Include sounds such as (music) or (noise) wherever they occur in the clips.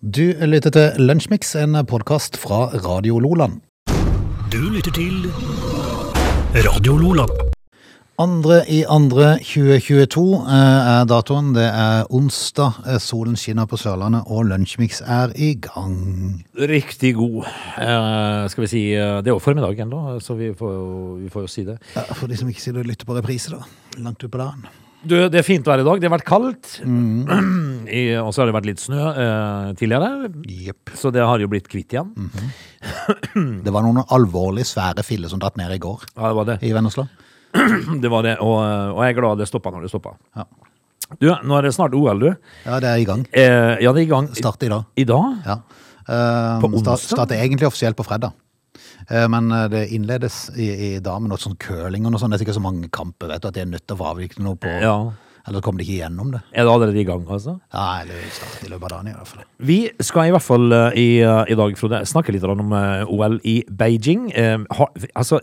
Du lytter til Lunsjmix, en podkast fra Radio Loland. Du lytter til Radio Loland. Andre i andre 2022 eh, er datoen. Det er onsdag. Eh, Solen skinner på Sørlandet, og Lunsjmix er i gang. Riktig god. Eh, skal vi si eh, Det er jo formiddag ennå, så vi får, jo, vi får jo si det. Ja, for de som ikke sitter og lytter på reprise, da. Langt utpå dagen. Du, det er fint vær i dag. Det har vært kaldt. (clears throat) I, og så har det vært litt snø eh, tidligere. Yep. Så det har jo blitt kvitt igjen. (clears throat) Det var noen alvorlig svære filler som datt ned i går Ja, det var det. i Vennesla. (clears throat) det, var det. Og, og jeg er glad det stoppa når det stoppa. Ja. Du, nå er det snart OL, du. ja, det er i gang. Eh, ja, det er i gang. Start i dag. I dag? Ja. Uh, På onsdag? Starter egentlig offisielt på fredag. Eh, Men eh, det innledes i, i dag med noe sånn curling og noe sånt. Det er sikkert så mange kamper, vet du, at de er nødt til å avvikle noe på Ja. Eller kommer de ikke gjennom det? Er det allerede i gang, altså? Ja, eller start i løpet av dagen i hvert fall. Vi skal i hvert fall eh, i, i dag, Frode, snakke litt om OL i Beijing. Ha, altså,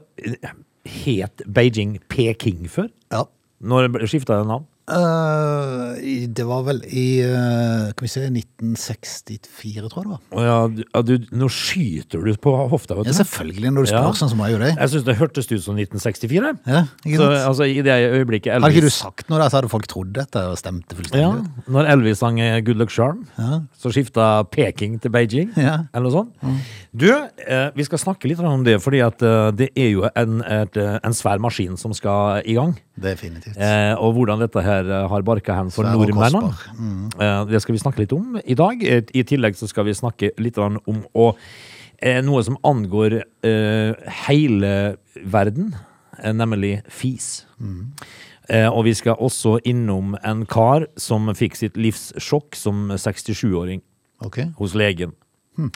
het Beijing Peking før? Ja. Når skifta det navn? Eh, i- det var vel i uh, Kan vi se 1964, tror jeg det var. Oh, ja, du, ja, du, nå skyter du på hofta, vet Ja, selvfølgelig, når du spør Ja. sånn, som jeg gjorde. det. Jeg syns det hørtes ut som 1964. Ja, ikke Så, altså, I det øyeblikket Hadde ikke du sagt noe der, så hadde folk trodd dette og stemte ja, fullstendig. Når Elvis sang eh, Good Luck Charm, Ja. så skifta Peking til Beijing. Ja. Eller noe sånt. Du, uh, vi skal snakke litt om det, fordi at eh, det er jo en, et, eh, en svær maskin som skal i gang. Definitivt. Eh, og hvordan dette her eh, har barka hen for nordmennene. Mm. Eh, det skal vi snakke litt om i dag. Eh, I tillegg så skal vi snakke litt om å, noe som angår hele verden, nemlig fis. Mm. Og vi skal også innom en kar som fikk sitt livssjokk som 67-åring okay. hos legen. Hm.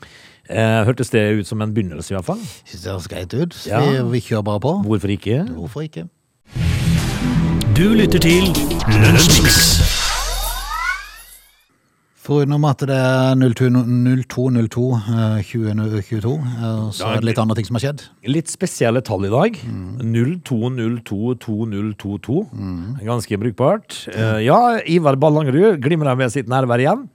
Eh, hørtes det ut som en begynnelse, i hvert fall? Det høres greit ut. Ja. Vi, vi kjører bare på. Hvorfor ikke? Hvorfor ikke? Du lytter til Lunsjmix. Foruten at det er 0202 eh, 2022, eh, så er det litt andre ting som har skjedd. Litt spesielle tall i dag. Mm. 02022022. Ganske brukbart. Eh, ja, Ivar Ballangerud glimrer med sitt nærvær igjen.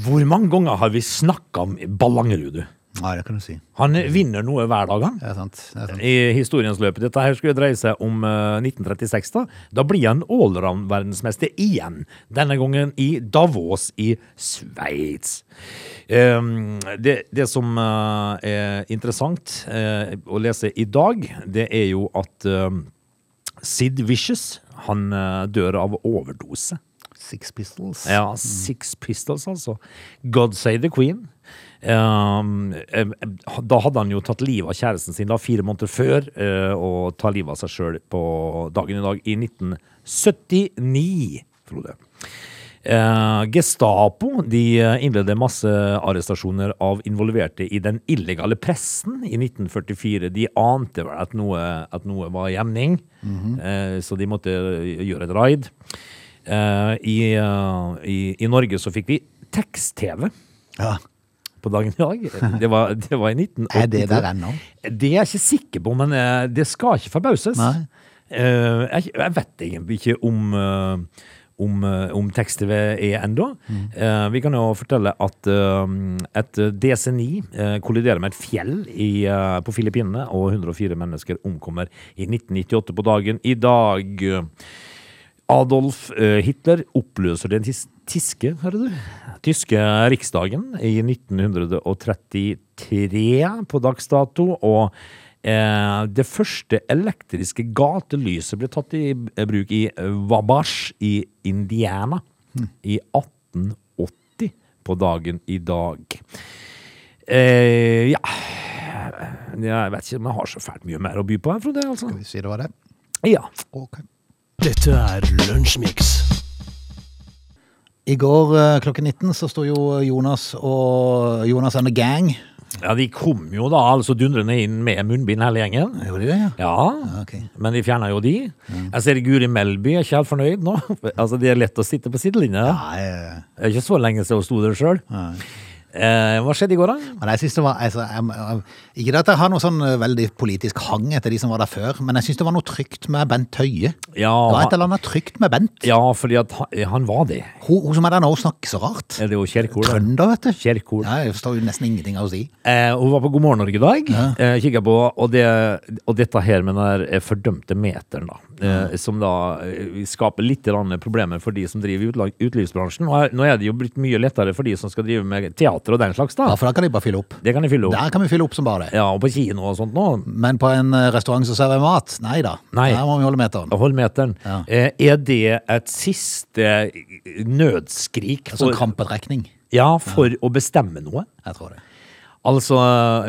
Hvor mange ganger har vi snakka om Ballangerud, du? Nei, det kan du si. Han vinner noe hver dag, han. Det er sant. Det er sant. I historiens løp. Dette her skulle dreie seg om eh, 1936. Da Da blir han allround-verdensmester igjen. Denne gangen i Davos i Sveits. Um, det, det som eh, er interessant eh, å lese i dag, det er jo at Sid Vicious han eh, dør av overdose. Six Pistols. Ja, Six Pistols, altså. God Save the Queen. Eh, da hadde han jo tatt livet av kjæresten sin da, fire måneder før, eh, og ta livet av seg sjøl på dagen i dag i 1979, Frode. Eh, Gestapo de eh, innleder massearrestasjoner av involverte i den illegale pressen i 1944. De ante vel at noe, at noe var gjemning, eh, så de måtte gjøre et raid. Eh, i, i, I Norge så fikk vi tekst-TV Ja. På dagen i dag. Det var, det var i 1982. Er det der ennå? Det er jeg ikke sikker på, men eh, det skal ikke forbauses. Eh, jeg, jeg vet egentlig ikke om, eh, om, om tekst-TV er ennå. Mm. Vi kan jo fortelle at et DC-9 eh, kolliderer med et fjell i, på Filippinene, og 104 mennesker omkommer i 1998 på dagen i dag. Adolf Hitler oppløser den tis tiske, hører du? Tyske riksdagen i 1933 på dags dato, og eh, det første elektriske gatelyset ble tatt i bruk i Wabash i Indiana i 1880 på dagen i dag. Eh, ja Jeg vet ikke om jeg har så fælt mye mer å by på her, Frode. Altså. Skal vi si det var det? Ja. Okay. Dette er Lunsjmix. I går eh, klokken 19 så sto jo Jonas og Jonas and the gang. Ja, De kom jo da altså dundrende inn med munnbind hele gjengen. Gjorde de det, ja? Ja, okay. men de fjerna jo de. Jeg ser Guri Melby er ikke helt fornøyd nå. (laughs) Altså, Det er lett å sitte på sidelinja. Nei, jeg... Det er ikke så lenge siden hun sto der sjøl. Eh, hva skjedde i går, da? Men jeg synes det var, altså, jeg, jeg, Ikke at jeg har noe sånn eh, veldig politisk hang etter de som var der før, men jeg syns det var noe trygt med Bent Høie. Det var et Ja, eller annet trygt med Bent. ja fordi han, han var det. Hun, hun som er der nå, snakker så rart. Er det jo Kjerkol? Trønder, vet du. Kjerkol. Ja, jeg forstår jo nesten ingenting av å si. Eh, hun var på God morgen Norge i dag, eh, kikket på, og, det, og dette her med den eh, fordømte meteren, da, eh, som da eh, skaper litt problemer for de som driver i utlivsbransjen. nå er det jo blitt mye lettere for de som skal drive med teater og den slags, da. Ja, for da kan de bare fylle opp. Det kan de fylle opp. Der kan vi fylle opp som bare det. Ja, og på kino og sånt nå. Men på en eh, restaurant som serverer mat, nei da. Nei. Der må vi holde meteren. Hold meteren. Ja. Eh, er det et siste nødskrik En sånn for, krampetrekning. ja, for å bestemme noe? Jeg tror det. Altså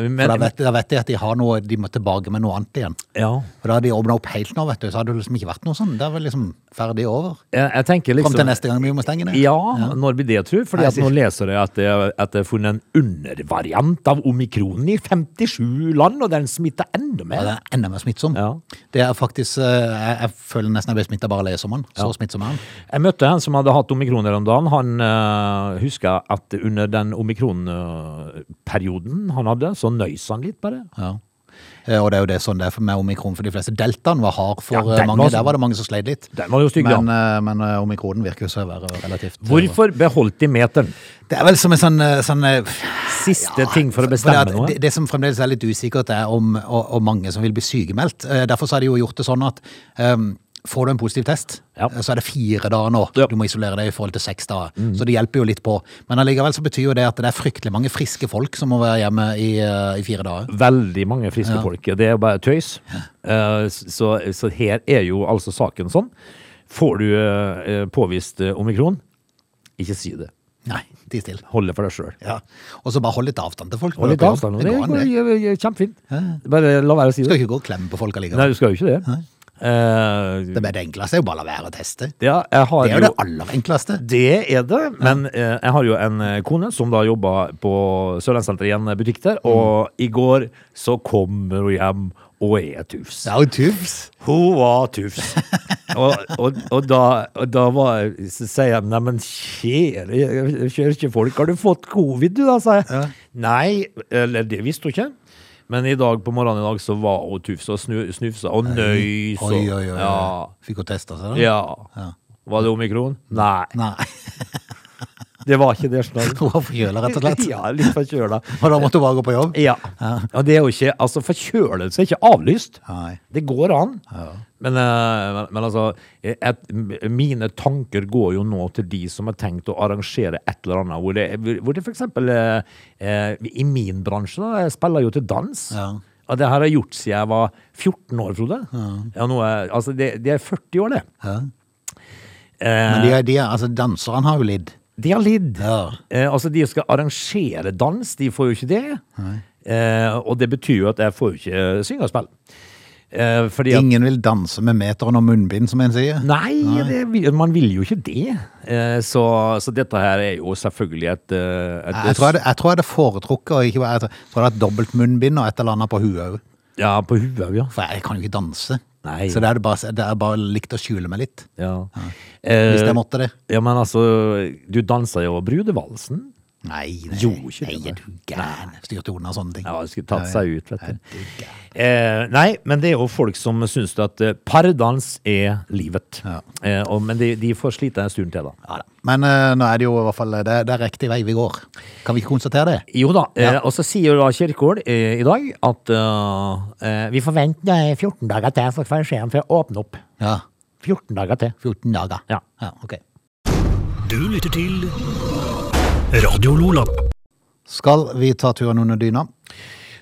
men, For da vet, da vet de at de har noe, de må tilbake med noe annet igjen. Ja. For da har de åpna opp helt nå, vet du, så hadde det liksom ikke vært noe sånn. Det er vel liksom ferdig over. Jeg, jeg tenker liksom Kom til neste gang vi må stenge ned. Ja, når blir det, jeg? Nei, at nå leser jeg at det, at det er funnet en undervariant av omikronen i 57 land, og den smitter enda mer. Ja, den er enda mer smittsom. Ja. Det er faktisk eh, Jeg, jeg føler nesten jeg ble smitta bare av å lese om den. Så smittsom er han. Jeg møtte en som hadde hatt omikron her om dagen. Han øh, huska at under den omikronperioden han hadde, så nøys han litt bare. Ja. Eh, Og det er jo det sånn det er for- med omikron for de fleste. Deltaen var hard for Ja, eh, mange. var- Der var det mange som sleit litt. Den var jo stygg. Men, ja. men eh, omikronen virker jo å være relativt Hvorfor beholdt de meteren? Det er vel som en sånn, sånn Siste Siste ting for å bestemme at noe? Det, det som fremdeles er litt usikkert, er om og, og mange som vil bli sykemeldt. Derfor så har de jo gjort det sånn at um, får du en positiv test, Ja. så er det fire dager nå. Ja. Mm. Du må isolere deg i forhold til seks dager. Så det hjelper jo litt på. Men allikevel så betyr jo det at det er fryktelig mange friske folk som må være hjemme i, eh, i fire dager. Veldig mange friske folk. Det er jo bare tøys. Uh, så, så her er jo altså saken sånn. Får du uh, påvist uh, omikron, ikke si det. Nei, ti stille. Hold det for deg sjøl. Ja. Og så bare hold litt avstand til folk. Hold litt avstand. Det Det går an, det. kjempefint. Bare la være å si det. skal ikke gå og klemme på folk Nei, du skal jo ikke det. Eh, Det, det enkleste er jo bare å la være å teste. ja, Det er jo jo det aller enkleste. Det er det, men eh, jeg har jo en eh, kone som da jobber på Sørlandssenteret i en butikk der, og i går så kommer hun hjem og er tufs. Ja, hun tufs. Hun var tufs. og, og, og, da, og da var, så sier jeg Neimen, kjære folk har du fått covid, du, da? sa jeg. Nei, eller det visste hun ikke. Men i dag på morgenen i dag så var hun tufsa og snu, snufsa og nøys. og- Oi, oi, oi. Ja. Fikk hun testa seg, da? ja. Var det omikron? Nei, Nei. (laughs) det var ikke det. Snart. (laughs) Hun var forkjøla, rett og slett. (laughs) Ja, litt forkjøla. Og da måtte hun bare gå på jobb? Ja. Og det er jo ikke Altså, forkjølelse er ikke avlyst. Nei. Det går an. Men, eh, men, men altså et, Mine tanker går jo nå til de som har tenkt å arrangere et eller annet, hvor det, hvor det for eksempel eh, eh, I min bransje, da, jeg spiller jo til dans. Ja. Og det her har jeg gjort siden jeg var 14 år, Frode. Ja, nå er, altså det, det er 40 år, det. Ja. Eh, Men de, de, altså, danserne har jo lidd. De har lidd. Ja. Eh, altså, de skal arrangere dans, de får jo ikke det. Eh, og det betyr jo at jeg får jo ikke synge og spille. Eh, fordi at Ingen vil danse med meteren og munnbind, som en sier. Nei, Det, man vil jo ikke det. Eh, så, så dette her er jo selvfølgelig et, eh, et Jeg tror jeg, jeg tror jeg hadde foretrukket å ikke være Jeg tror jeg hadde hatt dobbelt munnbind og et eller annet på huet òg. Ja, på huet, ja. For jeg kan jo ikke danse. Nei. Så det er, bare, det er bare likt å skjule meg litt. ja. Hvis Eh, jeg måtte det. ja, men altså, du dansa jo brudevalsen. Nei, nei, Jo, nei, det, er du gæren? Styrte unna sånne ting. Ja, det skulle tatt seg ut, vet du. Eh, nei, men det er jo folk som syns at eh, pardans er livet. Ja. Eh, og, men de, de får slite en stund til, da. Ja, da. Men eh, nå er det jo i hvert fall det, det er riktig vei vi går. Kan vi ikke konstatere det? Jo da, eh, og så sier jo da Kirkegård eh, i dag at eh, eh, vi forventer 14 dager til for om for å åpne opp. Ja. 14 dager til. 14 dager. Ja. ja ok. Du lytter til Radio Lola. Skal vi ta turen under dyna?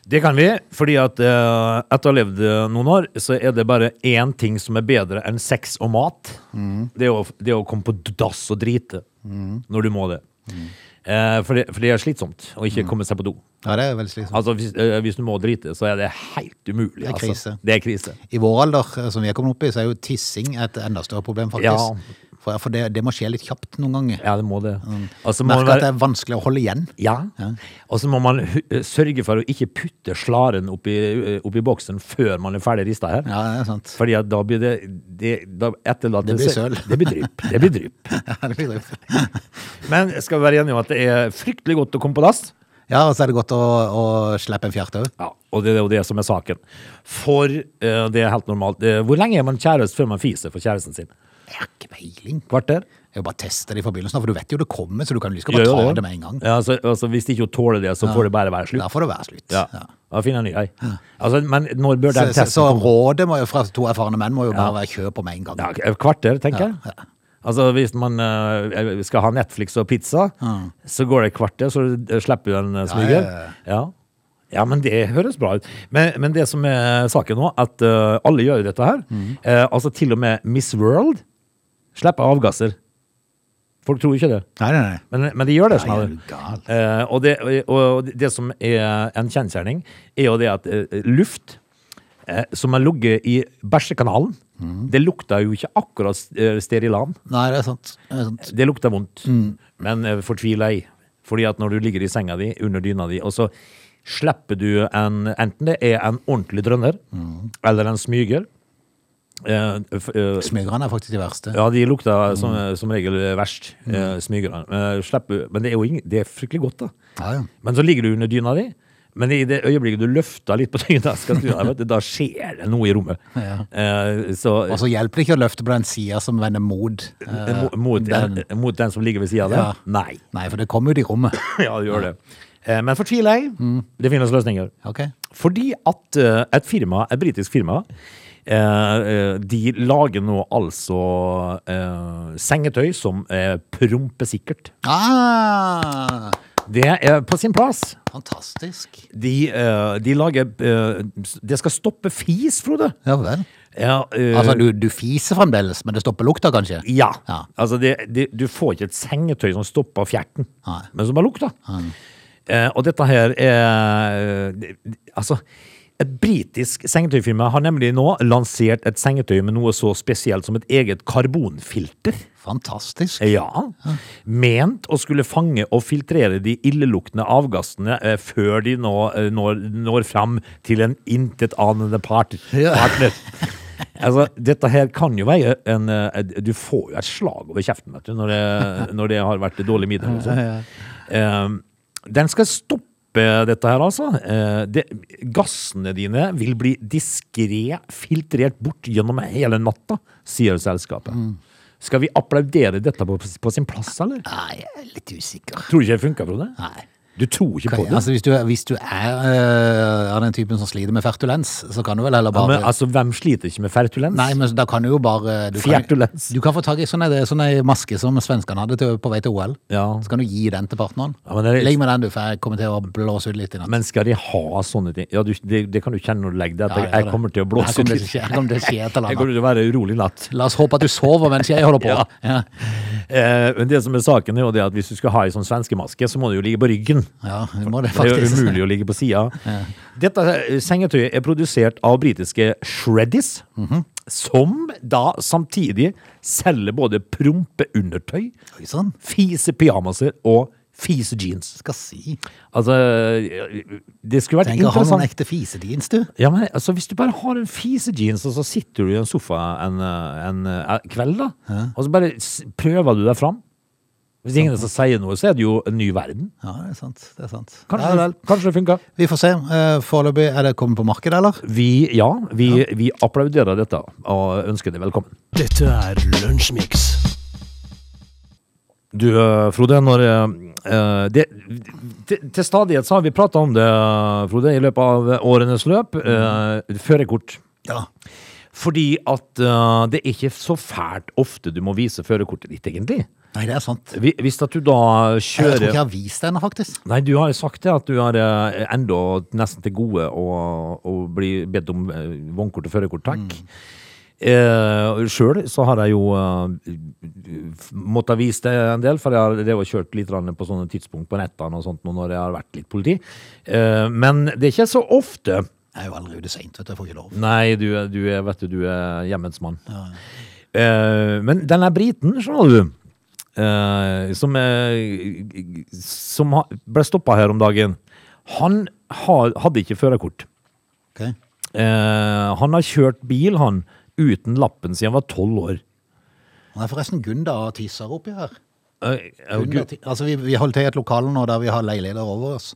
Det kan vi, fordi at eh, etter å ha levd eh, noen år, så er det bare én ting som er bedre enn sex og mat. Det, er å, det er å komme på dass og drite når du må det. Eh, for, det for det er slitsomt å ikke komme seg på do. Ja, det er veldig slitsomt. Altså, hvis, eh, hvis du må drite, så er det helt umulig. er altså. Det er krise. I vår alder, som vi er kommet opp i, så er jo tissing et enda større problem, faktisk. Ja. For, for det, det må skje litt kjapt noen ganger. Ja, det må det. Og så være... at det er vanskelig å holde igjen. ja. Og så må man eh, sørge for å ikke putte slaren oppi, eh, oppi boksen før man er ferdig rista her. Ja, det er sant. Fordi at da blir det, det da etterlater Det blir søl. Det blir drypp. Det blir drypp. (laughs) Ja, det blir drypp. (laughs) Men skal vi være enige om at det er fryktelig godt å komme på dass? Ja, og så er det godt å, å slippe en fjert òg. Ja, og det er jo det som er saken. For uh, det er helt normalt. Uh, hvor lenge er man kjæreste før man fiser for kjæresten sin? Jeg har ikke peiling. Kvarter? Jeg bare teste det i forbindelsen, for du vet jo det kommer, så du kan Gjør bare ta det med en gang. Ja, altså, altså, hvis ikke tåler det, så får det bare være slutt. Da får det være slutt. Ja. Ja. Da finner en ny ei. Altså, men når bør den så, testen så komme? rådet må jo, fra to erfarne menn må jo bare være kjøp på med en gang. Ja, kvarter, tenker jeg. Altså, hvis man uh, skal ha Netflix og pizza, så går det et kvarter, så slipper du en eh, smyger. ja, Ja, ja. men det høres bra ut. Men, men det som er saken nå, at uh, alle gjør jo dette her. Eh, altså til og med Miss World slipper avgasser. Folk tror ikke det. Nei, nei, nei. Men, men de gjør det. Nei, gal? Eh, og, det, og det som er en kjensgjerning, er jo det at eh, luft eh, som har ligget i bæsjekanalen, Mm. det lukter jo ikke akkurat eh, Sterilan. Nei, det er sant. Det er sant. Det lukter vondt. Mm. Men eh, fortvil ei. Fordi at når du ligger i senga di, under dyna di, og så slipper du en Enten det er en ordentlig drønner, Mm. eller en smyger. Eh, eh, Smygerne er faktisk de verste. ja, de lukter som, som regel verst, Mm. smygerne. Eh, slipper, men det er ingen, det er fryktelig godt, da. Ja, ja. Men så ligger du under dyna di. Men i det øyeblikket du løfter litt på dyna, (laughs) du, da skjer det noe i rommet. Ja. Eh, så Og så hjelper det ikke å løfte på den sida som vender mot eh, mot, den. den, mot den som ligger ved sida av deg? Ja. Nei. Nei, for det kommer ut i rommet. (laughs) Ja, det gjør det. Eh, men fortvil ei. Mm. Det finnes løsninger. Okay. Fordi at eh, et firma, et britisk firma, eh, eh, de lager nå altså eh, sengetøy som er prompesikkert. Ah, Det er på sin plass. fantastisk. De, eh, de lager eh, Det skal stoppe fis, Frode. Ja vel. Ja, eh, Altså, du, du fiser fremdeles, men det stopper lukta, kanskje? ja. Ja. Altså, det, det, du får ikke et sengetøy som stopper fjerten, Nei. men som bare lukter. Eh, og dette her er Altså, et britisk sengetøyfirma har nemlig nå lansert et sengetøy med noe så spesielt som et eget karbonfilter. Fantastisk. Ja. Ment å skulle fange og filtrere de illeluktende avgassene eh, før de nå eh, når, når fram til en intetanende part, Ja. partner. Altså, dette her kan jo være en eh, Du får jo et slag over kjeften vet du, når, det, når det har vært dårlig middag. og sånn. Eh, den skal stoppe dette her, altså. Eh, det, gassene dine vil bli diskré filtrert bort gjennom hele natta, sier selskapet. Skal vi applaudere dette på, på sin plass, eller? Nei, jeg er litt usikker. Tror du ikke det funker, Frode? Nei. Du tror ikke på det? Altså, hvis du, hvis du er øh, av den typen som sliter med fertulens, så kan du vel heller ja, bare men altså, hvem sliter ikke med fertulens? Nei, men da kan du jo bare du kan, Du kan få tak i sånn en sånn maske som svenskene hadde til, på vei til OL. Ja. Så kan du gi den til partneren. Ja, men det er- Legg med den, du, for jeg kommer til å blåse ut litt i natt. Men skal de ha sånne ting? Ja, du, det, det kan du kjenne når du legger deg. Ja, jeg jeg kommer til å blåse ut det litt. her kommer til å skje et eller Jeg kommer til å være urolig i natt. La oss håpe at du sover mens jeg holder på. (laughs) Ja. Ja. Eh, men det som er saken, er jo det at hvis du skal ha ei sånn svenskemaske, så må du jo ligge på ryggen. Ja, det må det Det er umulig å ligge på sida. Dette eh, sengetøyet er produsert av britiske Shreddies, mm -hmm. som da samtidig selger både prompeundertøy, sånn. fisepyjamaser og fisejeans. Skal si. Altså, det skulle vært Tenk å ha noen ekte ekte fisejeans, du. Ja, men altså, Hvis du bare har en fisejeans, og så sitter du i en sofa en, en, en, eh, kveld, da, og så bare prøver du deg fram Hvis ingen som sier noe, så er det jo en ny verden. Ja, det er sant. Det er sant. Kanskje, Ja, vel. kanskje det funker. Vi får se. Eh, Foreløpig er det kommet på markedet, eller? Vi, ja, vi, vi applauderer dette og ønsker deg velkommen. Dette er Lunsjmix. Du, eh, Frode, når eh, det, til, til stadighet så har vi prata om det, Frode, i løpet av årenes løp. Uh, førerkort. Ja. Fordi at uh, det er ikke så fælt ofte du må vise førerkortet ditt, egentlig. Nei, det er sant. Hvis at du da kjører Jeg tror ikke jeg har vist det ennå, faktisk. Nei, du har jo sagt det at du er eh, enda nesten til gode å, å bli bedt om eh, vognkort og førerkort, takk. Eh, Sjøl så har jeg jo uh, måttet vise det en del, for jeg har kjørt litt på sånne tidspunkt på nettene og sånt nå når jeg har vært litt politi. Eh, men det er ikke så ofte. Jeg er jo ute seint, vet du. Jeg får ikke lov. Nei, du, er- du er, vet du, du er hjemmets mann. Eh, men denne briten, skjønner du, eh, som, eh, som ha- ble stoppa her om dagen, han ha, hadde ikke førerkort. Ok. Eh, han har kjørt bil, han, uten lappen siden han var tolv år. Han er forresten Gunda og tisser oppi her. Eh, eh, Gunda, Gud, ti- altså vi, vi holder til i et lokale nå der vi har leiligheter over oss.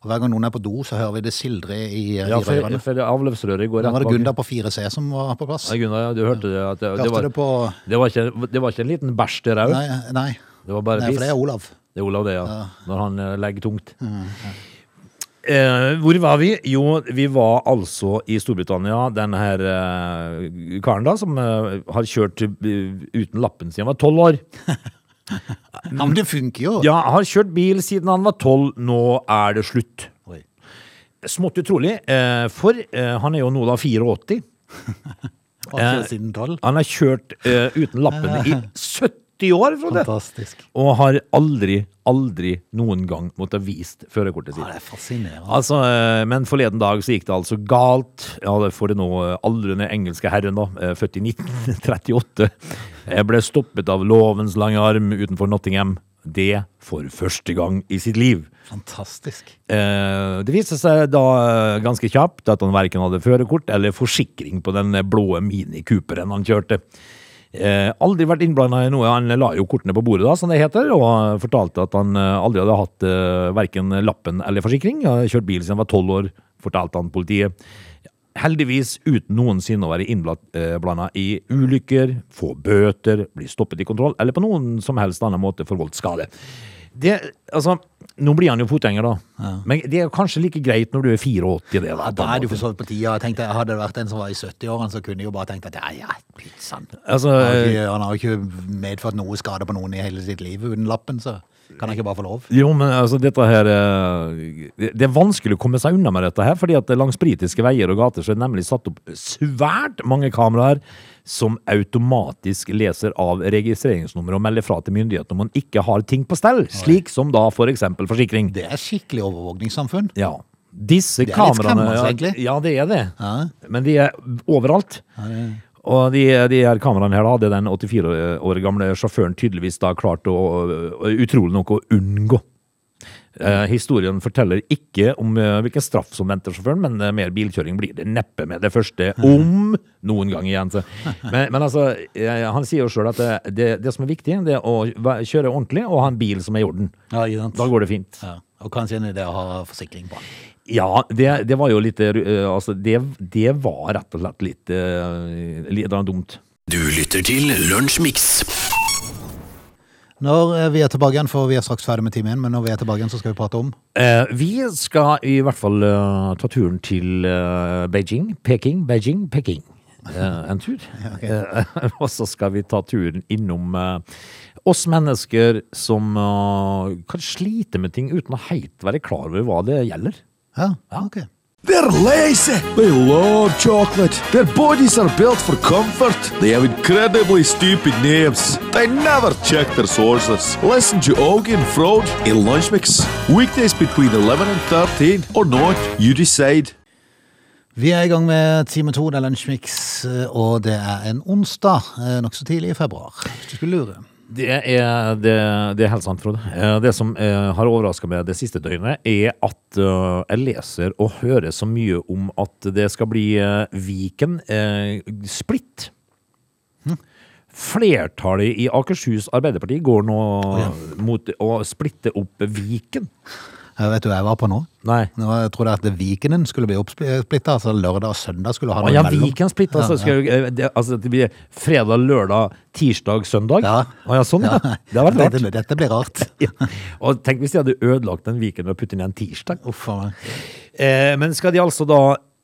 Og hver gang noen er på do, så hører vi det sildre i, ja, i for, rørene. for avløpsrøret går rett var det. Gunda på 4C som var på plass. Ja, Gunda, ja, du hørte det? At det, det, var, det på det, var ikke, det var ikke en liten bæsj der òg? Nei, nei, Det var bare nei for det er Olav. Det er Olav, det, ja. Når han eh, legger tungt. Eh, hvor var vi? Jo, vi var altså i Storbritannia. Den her eh, karen da, som eh, har kjørt eh, uten lappen siden han var tolv år. (laughs) (laughs) Ja, men det funker jo. Ja, har kjørt bil siden han var tolv. Nå er det slutt. Oi. Smått utrolig, eh, for eh, han er jo nå da 84. Har kjørt siden 12. Han har kjørt eh, uten lappen i (laughs) 70 år, Frode. Fantastisk. Og har aldri, aldri noen gang måttet vist førerkortet sitt. Ja, det er fascinerende. Altså, eh, men forleden dag så gikk det altså galt. Ja, for den nå eh, aldrende engelske herren, da, eh, født i 1938, jeg ble stoppet av lovens lange arm utenfor Nottingham. Det for første gang i sitt liv. Fantastisk. Eh, Det viste seg da ganske kjapt at han verken hadde førerkort eller forsikring på den blå Mini Cooperen han kjørte. Eh, aldri vært innblanda i noe. Han la jo kortene på bordet, da, som det heter, og fortalte at han eh, aldri hadde hatt eh, verken lappen eller forsikring. Han kjørt bil siden han var tolv år, fortalte han politiet. Heldigvis uten noensinne å være innblanda i ulykker, få bøter, bli stoppet i kontroll, eller på noen som helst annen måte forvoldt skade. Det, altså, nå blir han jo fotgjenger, da. Men det er kanskje like greit når du er 84. Det, da, da er du for så vidt på tida. Jeg tenkte, Hadde det vært en som var i 70-årene, så kunne jeg jo bare tenkt at ja, ja, pizzaen. Altså, Han har, han har jo ikke medført noe skade på noen i hele sitt liv uten lappen, så kan han ikke bare få lov. Jo, men altså, dette her eh, Det det er vanskelig å komme seg unna med dette her, fordi at langs britiske veier og gater så er det nemlig satt opp svært mange kameraer som automatisk leser av registreringsnummer og melder fra til myndighetene om man ikke har ting på stell, slik som da for eksempel forsikring. Det er skikkelig overvåkningssamfunn. Ja. Disse Det er litt kameraene skremmende, ja, egentlig. Ja, det er det. Ja. Men de er overalt. Og de, de her kameraene her da, hadde den 84 år gamle sjåføren tydeligvis da klart å, utrolig nok å unngå. Eh, historien forteller ikke om eh, hvilken straff som venter sjåføren, men eh, mer bilkjøring blir det neppe med det første, (laughs) om noen gang igjen. Så. Men, men altså, han sier jo sjøl at det, det, det som er viktig, det er å kjøre ordentlig og ha en bil som er i orden. Ja. Da går det fint. Ja. Og kanskje en idé å ha forsikring på. Ja, det, det var jo litt eh, Altså, det, det var rett og slett litt, eh, litt dumt. Du lytter til Lunsjmix. Når eh, vi er tilbake igjen, for vi er straks ferdig med time én, men når vi er tilbake igjen, så skal vi prate om Eh, vi skal i hvert fall uh, ta turen til uh, Beijing, Peking, Beijing, Peking. Uh, en tur. (laughs) Eh, (laughs) og så skal vi ta turen innom eh, oss mennesker som eh, kan slite med ting uten å helt være klar over hva det gjelder. Ja, okay. They're lazy. They love chocolate. Their bodies are built for comfort. They have incredibly stupid names. They never check their sources. Listen to Augie and Frode in Lunch Mix. Weekdays between 11 and 13 or not, you decide. Vi er i gang med time to, det er Lunsjmix, eh, og det er en onsdag eh, nokså tidlig i februar, hvis du skulle lure. Det er, det, det er helt sant, Frode. Eh, Det som eh, har overraska meg det siste døgnet, er at eh, jeg leser og hører så mye om at det skal bli Viken eh, splitt. Flertallet i Akershus Arbeiderparti går nå mot å splitte opp Viken. Vet du hva jeg var på nå? Nei. Nå jeg trodde at Vikenen skulle bli oppsplitta, altså lørdag og søndag skulle ha noe ja, mellom. Viken splitt. Altså, Ja, skal, jo, eh, det, altså, det blir fredag, lørdag, tirsdag, søndag? Ja. Å ja, sånn, ja. Det har vært rart. Dette, dette blir rart. (laughs) Ja. Og tenk hvis de hadde ødelagt den Viken ved å putte inn en tirsdag. Uff. Eh, men skal de altså da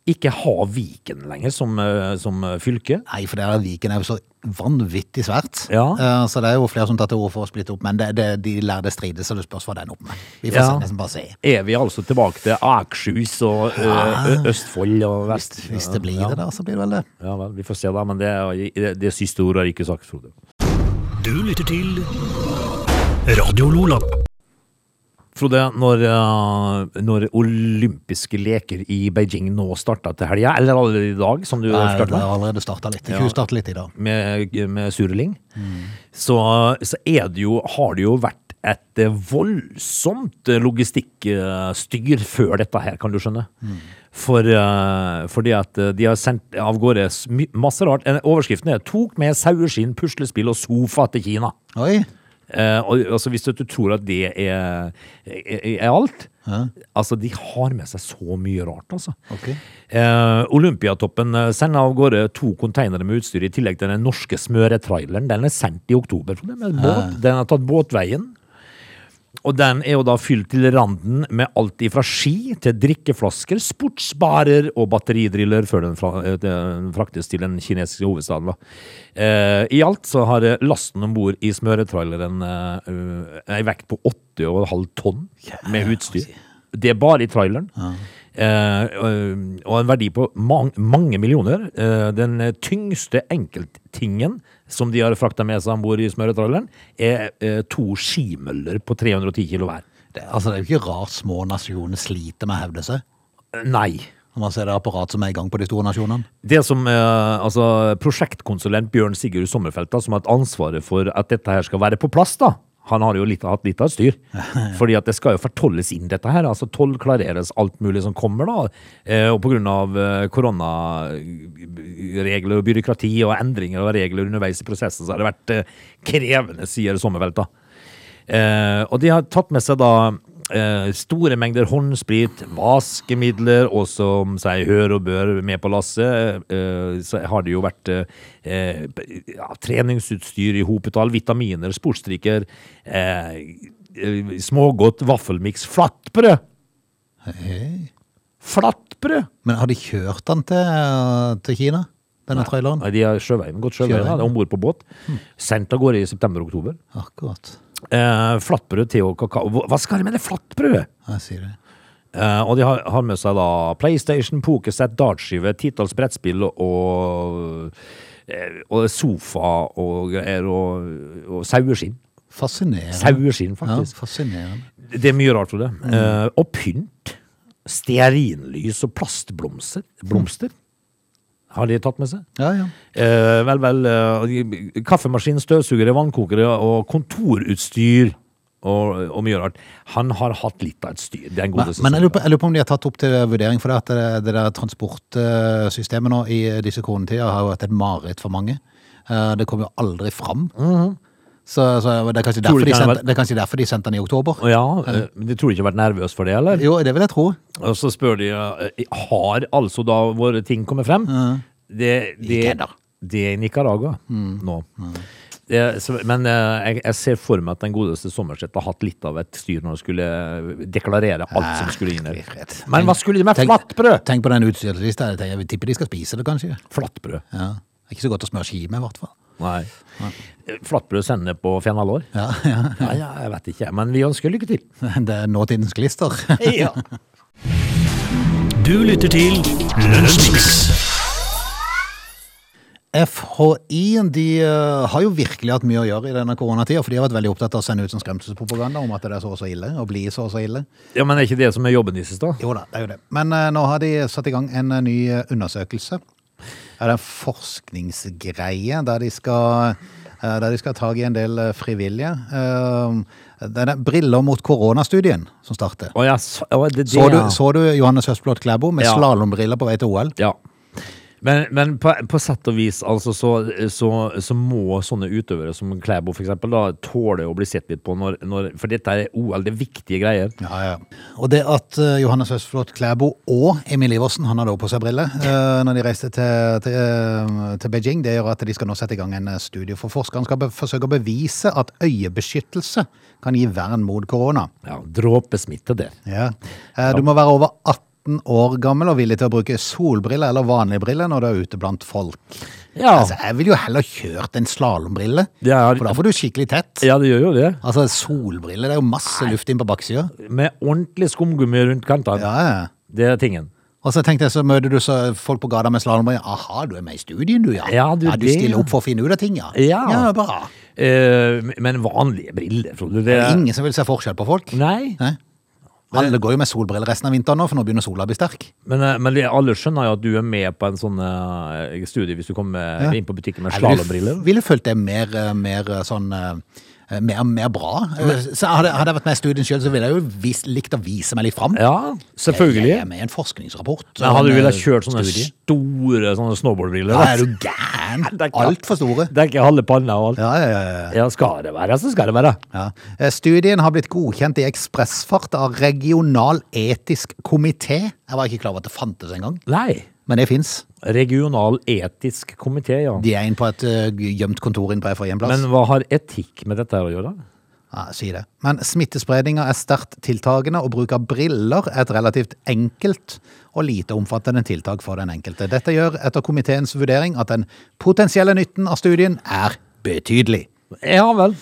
ikke ha Viken lenger som, eh, som fylke? Nei, for det er Viken er jo så vanvittig svært. Ja. Eh, Så det er jo flere som tar til orde for å splitte opp, men det, det, de lærde strides, så det spørs hva den opp med. Vi får Ja. se, nesten bare se. Er vi altså tilbake til Akershus og eh, Ø- Østfold og Vest? Hvis det blir ja. det, da, så blir det vel det. Ja vel, vi får se da, men det, det, det siste ordet har ikke sagt, Frode. Du lytter til Radio Lola. Frode, når, eh, når olympiske leker i Beijing nå starta til helga, eller allerede i dag, som du Nei, fortalte det har allerede starta litt. Ja. Ikke starta litt i dag. med, med Sureling, så, så er det jo, har det jo vært et eh, voldsomt eh, logistikkstyr før dette her, kan du skjønne. For, eh, fordi at de har sendt av gårde masse rart. Overskriften er 'Tok med saueskinn, puslespill og sofa til Kina'. Oi! Eh, altså Hvis du tror at det er, er, er alt Altså, de har med seg så mye rart, altså. Okay. Eh, Olympiatoppen eh, sender av gårde to konteinere med utstyr i tillegg til den norske smøretraileren. Den er sendt i oktober. Den, båt. Den har tatt båtveien. Og den er jo da fylt til randen med alt ifra ski til drikkeflasker, sportsbarer og batteridriller før den, fra, eh, den fraktes til den kinesiske hovedstaden. Eh, I alt så har eh, lasten om bord i smøretraileren eh, ei vekt på 8,5 tonn med utstyr. Det er bare i traileren. Eh, og- en verdi på mang, mange millioner. Den tyngste enkelttingen som de har frakta med seg om bord i smøretralleren, er eh, to skimøller på 310 kilo hver. Det, altså, det er jo ikke rart små nasjoner sliter med å hevde seg. Nei. Når man ser det apparat som er i gang på de store nasjonene. Det som eh, altså Prosjektkonsulent Bjørn Sigurd Sommerfelt, da, som har hatt ansvaret for at dette her skal være på plass, da. Han har jo litt, hatt litt av et styr. (laughs) Fordi at det skal jo fortolles inn, dette her. altså Tollklareres alt mulig som kommer, da. Eh, og pga. Eh, koronaregler og byråkrati og endringer av regler underveis i prosessen, så har det vært eh, krevende, sier Sommerfelt, da. Eh, og de har tatt med seg da eh, store mengder håndsprit, vaskemidler, og som seg hør og bør med på lasset, eh, så har det jo vært eh, ja, treningsutstyr i hopetall, vitaminer, sportsdrikker, smågodt, vaffelmiks, flatbrød! Hey. Flatbrød! Men har de kjørt den til, til Kina, denne traileren? Nei, de har sjøveien, gått sjøveien, Sjøveien. om bord på båt. Sendt av gårde i september-oktober. Akkurat. Eh, flatbrød, te og kakao. Hva- skal de med det flatbrødet? Jeg sier det. Eh, og de har, har med seg da PlayStation, pokersett, dartskive, titalls brettspill og, eh, og sofa og greier og, og saueskinn. Fascinerende. Saueskinn, Ja, fascinerende. Det er mye rart, Frode. Eh, og pynt. Stearinlys og plastblomster. Blomster. Har de tatt med seg? Ja, ja. Eh, vel, vel. Eh, kaffemaskin, støvsugere, vannkokere og kontorutstyr. Og, og mye rart. Han har hatt litt av et styr. Det er en god Men, men jeg, lurer på, jeg lurer på om de har tatt opp til vurdering, for det, at det, det der transportsystemet nå i disse kronetider har jo vært et mareritt for mange. Eh, Det kom jo aldri fram. Så, så det, er de sendte, det er kanskje derfor de sendte den i oktober. Ja, eh, men de tror ikke har vært nervøs for det, eller? Jo, det vil jeg tro. Og så spør de eh, har altså da våre ting kommet frem. Det, det, Ikke ennå. det er i Nicaragua nå. Det, så, men eh, jeg, jeg ser for meg at den godeste Sommerseth har hatt litt av et styr når han skulle deklarere alt som skulle inn her. Men hva skulle de med flatbrød? Tenk på den utstyrslista. Jeg tipper de skal spise det, kanskje. Flatbrød. Ja. Det ikke så godt å smøre ski med, i hvert fall. Nei. Flatbrød sender på fenalår? Ja, ja. Ja, ja, jeg vet ikke, men vi ønsker lykke til. (laughs) Det er nåtidens glister. (laughs) Ja. (laughs) Du lytter til Lønnsmiks. FHI de eh, har jo virkelig hatt mye å gjøre i denne koronatida, for de har vært veldig opptatt av å sende ut en skremselspropaganda om at det er så og så ille, og blir så og så ille. ja, men er ikke det som er jobben deres, da? Jo da, det er jo det. Men uh, nå har de satt i gang en eh, ny eh, undersøkelse. Det er en forskningsgreie der de skal, eh, der de skal ta i en del eh, frivillige. Eh, Det er Briller mot koronastudien som starter. Oh, ja, så, oh, det, det, Så du, ja. så du Johannes Høstblot Klæbo med Ja. slalåmbriller på vei til OL? Ja. Men, men på, på sett og vis, altså, så, så, så må sånne utøvere som Klæbo for eksempel, da, tåle å bli sett litt på når, når For dette er OL, det er viktige greier. Ja, ja. Og det at uh, Johannes Høstflot Klæbo og Emil Iversen, han hadde også på seg briller, uh, når de reiste til, til, uh, til Beijing, det gjør at de skal nå sette i gang en eh, studie. For forskere. Han skal forsøke å bevise at øyebeskyttelse kan gi vern mot korona. Ja, Dråpesmitte der. Ja. Eh, Du må være over 18 år gammel og villig til å bruke solbriller eller vanlige briller når du er ute blant folk. Ja, Altså, jeg vil jo heller kjørt en slalåmbrille, Ja, for da får du skikkelig tett. ja det gjør jo det. Altså, solbriller, det er jo masse luft inn på baksida. Med ordentlig skumgummi rundt kantene. Ja, ja. Det er tingen. Og så tenkte jeg, så møter du så folk på gata med slalåmbriller. Aha, du er med i studien, du, ja. Ja, du, du stiller ja. opp for å finne ut av ting, ja. Ja. ja bra. Eh, men vanlige briller, Frode. Det Det er er ingen som vil se forskjell på folk. Nei. Nei. Alle går jo med solbriller resten av vinteren nå, for nå begynner sola å bli sterk. Men, eh, men alle skjønner jo at du er med på en sånn eh, studie hvis du kommer Ja. inn på butikken med slalåmbriller. Ville følt det mer, eh, mer sånn mer, mer bra. Eh, Så hadde, hadde jeg vært med i studien sjøl, så ville jeg jo vis, likt å vise meg litt fram. Ja, selvfølgelig. Jeg er med i en forskningsrapport. Men hadde du villet eh, kjørt sånne studie. store sånne snowboardbriller? Ja, er du gæren? (laughs) Altfor store. Dekker halve panna og alt. Ja, ja, ja, ja. Ja, skal det være, så skal det være. Ja. Eh, Studien har blitt godkjent i ekspressfart av Regional etisk komité. Jeg var ikke klar over at det fantes engang, Nei. Men det fins. Regional etisk komité, ja. De er inne på et uh, gjemt kontor inne på FHI en plass. Men hva har etikk med dette å gjøre? Ja, si det. Men smittespredninga er sterkt tiltagende, og bruk av briller er et relativt enkelt og lite omfattende tiltak for den enkelte. Dette gjør etter komiteens vurdering at den potensielle nytten av studien er betydelig. Ja vel.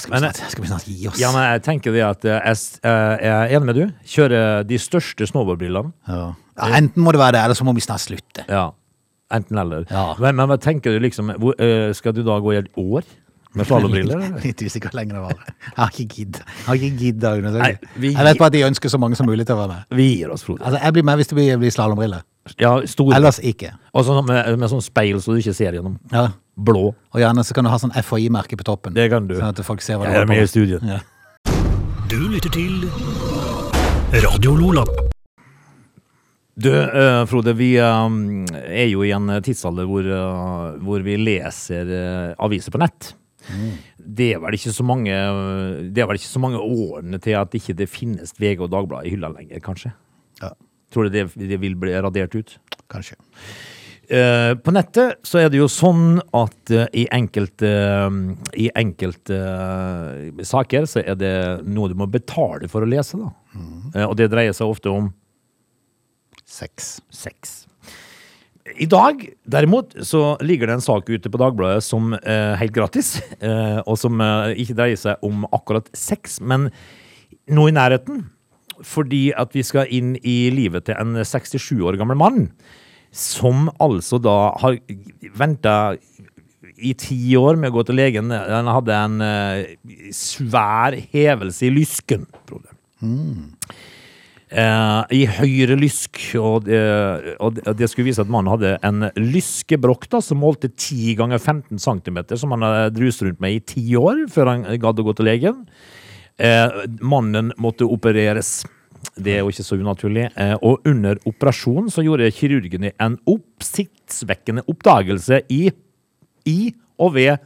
Skal vi Men- snart, skal vi snart gi oss? Ja, men jeg tenker det at eh, jeg, eh, jeg er enig med du. Kjøre de største snowboardbrillene. Ja. Ja, enten må det være det, eller så må vi snart slutte. Ja. Enten eller. Ja. Men, men hva tenker du liksom hvor, øh, Skal du da gå i et år med slalåmbriller? (laughs) eller? Litt usikker hvor lenge det varer. Jeg har ikke gidda. Jeg har ikke gidd å undersøke. Nei, vi- Jeg vet bare at de ønsker så mange som mulig til å være med. Vi gir oss, Frode. Altså, jeg blir med hvis det blir, blir slalåmbriller. Ja. Ellers ikke. Og sånn med, med sånn speil så du ikke ser gjennom. Ja. Blå. Og gjerne så kan du ha sånn FHI-merke på toppen. Det kan du. Sånn at folk ser hva du Jeg er holder på med i studiet. Ja. Du lytter til Radio Lola. Du, uh, Frode, vi uh, er jo i en tidsalder hvor, uh, hvor vi leser aviser på nett. Det er vel ikke så mange Det er vel ikke så mange årene til at ikke det finnes VG og Dagbladet i hylla lenger, kanskje. ja, Tror du det, det vil bli radert ut? kanskje. Uh, på nettet så er det jo sånn at uh, i enkelte, i enkelte uh, saker så er det noe du må betale for å lese, da. Eh, og det dreier seg ofte om Seks. Seks. I dag, derimot, så ligger det en sak ute på Dagbladet som er helt gratis, (laughs) eh, og som eh, ikke dreier seg om akkurat sex, men noe i nærheten. Fordi at vi skal inn i livet til en 67 år gammel mann, som altså da har venta i ti år med å gå til legen. Han hadde en eh, svær hevelse i lysken, Frode. Eh, I høyre lysk, og og det- det skulle vise at mannen hadde en lyskebrokk da, som målte 10 ganger 15 cm, som han hadde drust rundt med i ti år før han gadd å gå til legen. Eh, mannen måtte opereres. Det er jo ikke så unaturlig. Eh, og under operasjonen så gjorde kirurgene en oppsiktsvekkende oppdagelse i, i og ved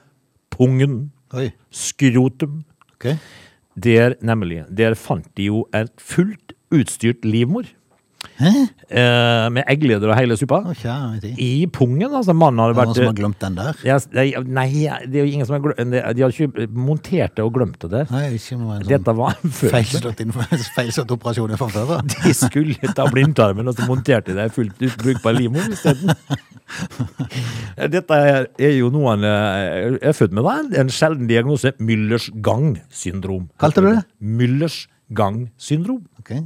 pungen. Oi. Skrotum. Okay. Der, nemlig, der fant de jo et fullt utstyrt livmor. Hæ? Eh, med eggleder og hele suppa. Okay. I pungen. Altså, mannen hadde Det er noen som har glemt den der. Yes, nei, det er jo ingen som har glemt. De har ikke montert det og glemt det der. Nei, ikke med en sånn Dette var en (laughs) feilslått, operasjon fra før. da. De skulle ta blindtarmen, og så monterte de det fullt ut brukbar livmor isteden. (laughs) Dette er, jo noe han eh, er født med, da. En sjelden diagnose. Müllers gang-syndrom. Kalte du det? Müllers gang-syndrom. Ok.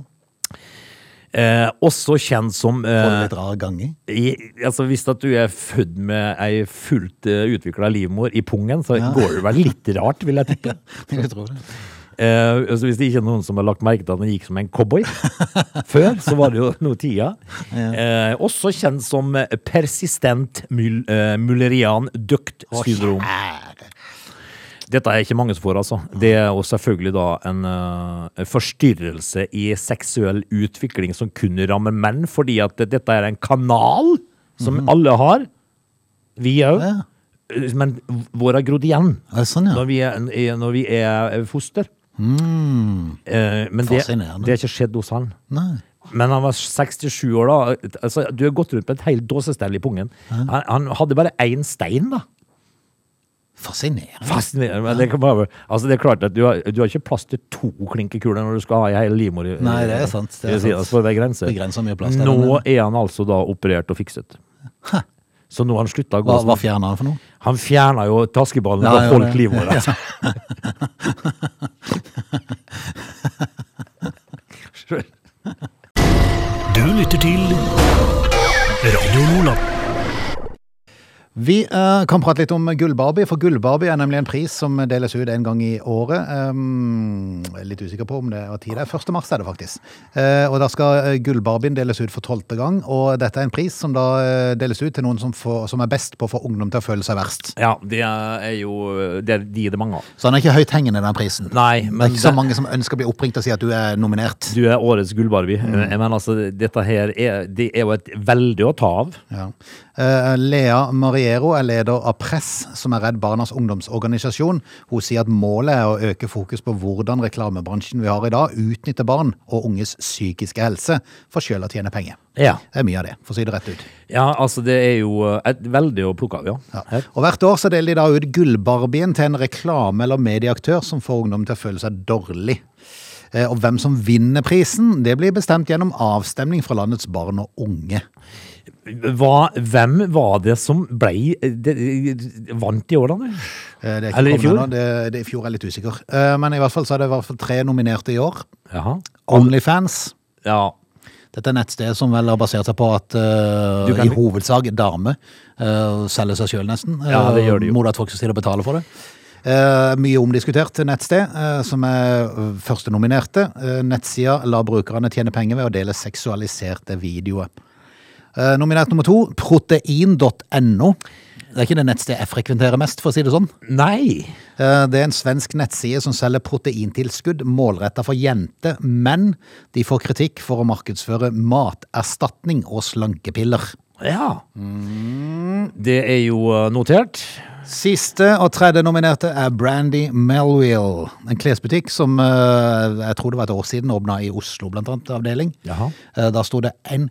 Eh, også kjent som Får du eh, litt rar gang i? altså Hvis at du er født med ei fullt uh, utvikla livmor i pungen, så (laughs) går det vel litt rart, vil jeg (laughs) tippe. Jeg tror det. Eh, altså hvis det ikke er noen som har lagt merke til at han gikk som en cowboy (laughs) før, så var det jo noe tida. Eh, også kjent som eh, persistent mul uh, mullerian duct syndrom. Kjære. Dette er ikke mange som får, altså. Det er jo selvfølgelig da en uh, forstyrrelse i seksuell utvikling som kun rammer menn, fordi at dette er en kanal som alle har. Vi òg. Ja. Men vår har grodd igjen Ja, sånn, ja. når vi er, når vi er foster. Mm. Eh, men det, det har ikke skjedd hos han. Nei. Men han var 67 år da. Altså, du har gått rundt med et helt dåsestell i pungen. Han, han hadde bare én stein, da. Fascinerende. Fascinerende. Men det, kan bare, altså det er klart at du har, du har ikke plass til to klinkekuler når du skal ha i hele livmor. Nei, det er sant, det er sant. det er grenser. Mye plass der, Nå er han altså da operert og fikset. Så nå har han slutta å gå Hva, hva fjerner han for noe? Han fjerna jo taskeballen Ja, og holdt beholdt ja. (laughs) (laughs) Vi uh, kan prate litt om Gull-Barbie, for Gull-Barbie er nemlig en pris som deles ut en gang i året. Um, litt usikker på om det er tid. Det er 1. mars er det faktisk. Uh, og da skal eh, Gull-Barbien deles ut for tolvte gang, og dette er en pris som da deles ut til noen som, får, som er best på å få ungdom til å føle seg verst. Ja, det er jo det De er det mange av. Så den er ikke høyt hengende, den prisen. Nei, det er men ikke så det- mange som ønsker å bli oppringt og si at du er nominert. Du er årets gullbarbie. Men altså, dette her er, det er jo et veldig å ta av. Ja. Eh, Lea Mariero er leder av Press, som er Redd Barnas ungdomsorganisasjon. Hun sier at målet er å øke fokus på hvordan reklamebransjen vi har i dag, utnytter barn og unges psykiske helse for sjøl å tjene penger. Ja. Det er mye av det, for å si det rett ut. ja, altså det er jo et veldig å plukke av, ja. Ja. Og Hvert år så deler de da ut Gullbarbien til en reklame- eller medieaktør som får ungdom til å føle seg dårlig. Eh, Og hvem som vinner prisen, det blir bestemt gjennom avstemning fra landets barn og unge. Hva, hvem var det som ble det, vant i år, da? Eh, er Eller i fjor? Det, det, I fjor er jeg litt usikker. Eh, Men i hvert fall så er det i hvert fall tre nominerte i år. Jaha. Onlyfans. Ja. Dette er nettstedet som vel har basert seg på at uh, i hovedsak damer uh, selger seg sjøl, nesten. Ja, det gjør de jo. Mot at folk skal stille og betale for det. Eh, mye omdiskutert nettsted, eh, som er eh, første nominerte. Uh, nettsida lar brukerne tjene penger ved å dele seksualiserte videoer. Eh, nominert nummer to, protein.no. Det er ikke det nettstedet jeg frekventerer mest, for å si det sånn. Nei. Eh, Det er en svensk nettside som selger proteintilskudd målretta for jenter, men de får kritikk for å markedsføre materstatning og slankepiller. Ja. Det er jo eh, notert. Siste og tredje nominerte er Brandy Melville, en klesbutikk som eh, jeg tror det var et år siden åpna i Oslo, blant annet, avdeling. Jaha. Eh, Da sto det en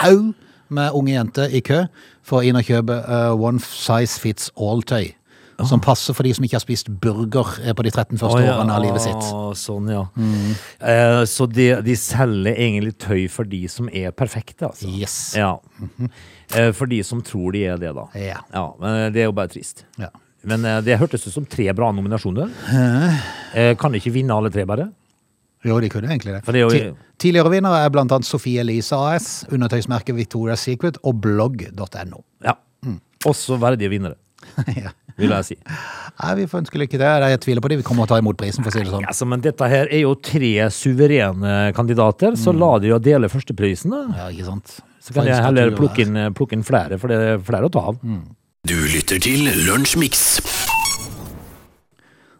haug med unge jenter i kø for å inn og kjøpe eh, one size fits all-tøy. Som passer for de som ikke har spist burger eh, på de 13 første oh, ja. årene av livet sitt. Sånn, ja. Eh, så de, de selger egentlig tøy for de som er perfekte, altså. Yes. Ja. Eh, for de som tror de er det, da. Ja. men det er jo bare trist. Ja. Men eh, det hørtes ut som tre bra nominasjoner. Eh, kan de ikke vinne alle tre, bare? Jo, de kunne egentlig det. Det jo- Ti- Tidligere vinnere er blant annet Sofie Elise AS, undertøysmerket Victoria's Secret og blogg.no. Ja. Også verdige vinnere, (laughs) ja. Vil jeg si. Nei, vi får ønske lykke til. Jeg tviler på det. Vi kommer til å ta imot prisen, for å si det sånn. Altså, men dette her er jo tre suverene kandidater, så la de jo dele førsteprisen. da. Ja, ikke sant? Så kan jeg heller plukke inn, plukke inn flere, for det er flere å ta av. Du lytter til Lunsjmix.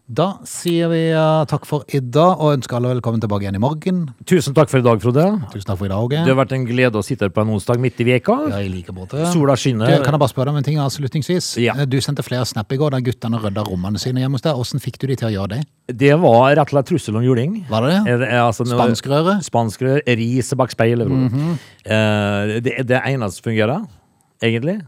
Da sier vi uh, takk for i dag, og ønsker alle velkommen tilbake igjen i morgen. Tusen takk for i dag, Frode. Tusen takk for i dag, Det har vært en glede å sitte her på en onsdag midt i veka. Ja, i like måte. Sola Du, skinner. kan jeg bare spørre deg om en ting avslutningsvis? Ja. Eh, Du sendte flere snap i går der guttene rydda rommene sine hjemme hos deg. Hvordan fikk du de til å gjøre det? Det var rett og slett trussel om juling. Var det det? Altså Spanskrøre? Spanskrør, ris bak speilet. Mm -hmm. Eh, det det eneste som fungerer, egentlig.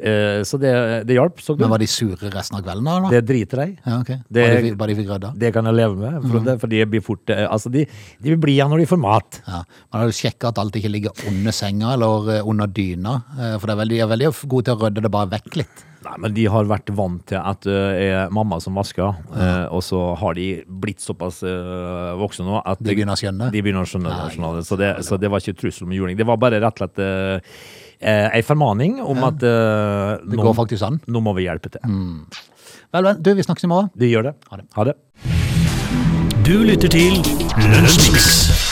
Eh, så det, det hjalp, så. Men var de sure resten av kvelden da? eller? Det driter jeg i. Ja, okay. Det- Bare de, bare de fikk rydda? Det kan jeg leve med, For, mm. det, for de blir fort eh, Altså, de, de blir igjen når de får mat. Ja. Man har jo sjekka at alt ikke ligger under senga eller eh, under dyna. For er veldig, de er veldig gode til å rydde det bare vekk litt. Nei, men de har vært vant til at det er mamma som vasker, eh, og så har de blitt såpass uh, voksne nå at De begynner å skjønne. De begynner å skjønne det. Så, det så det var ikke trussel om juling. Det var bare rett og slett eh, ei formaning om at eh, Det nå, går faktisk an. nå må vi hjelpe til. Vel, vel. Du, vi snakkes i morgen. De gjør det. Ha det. Ha det. Du lytter til Lunsjmix.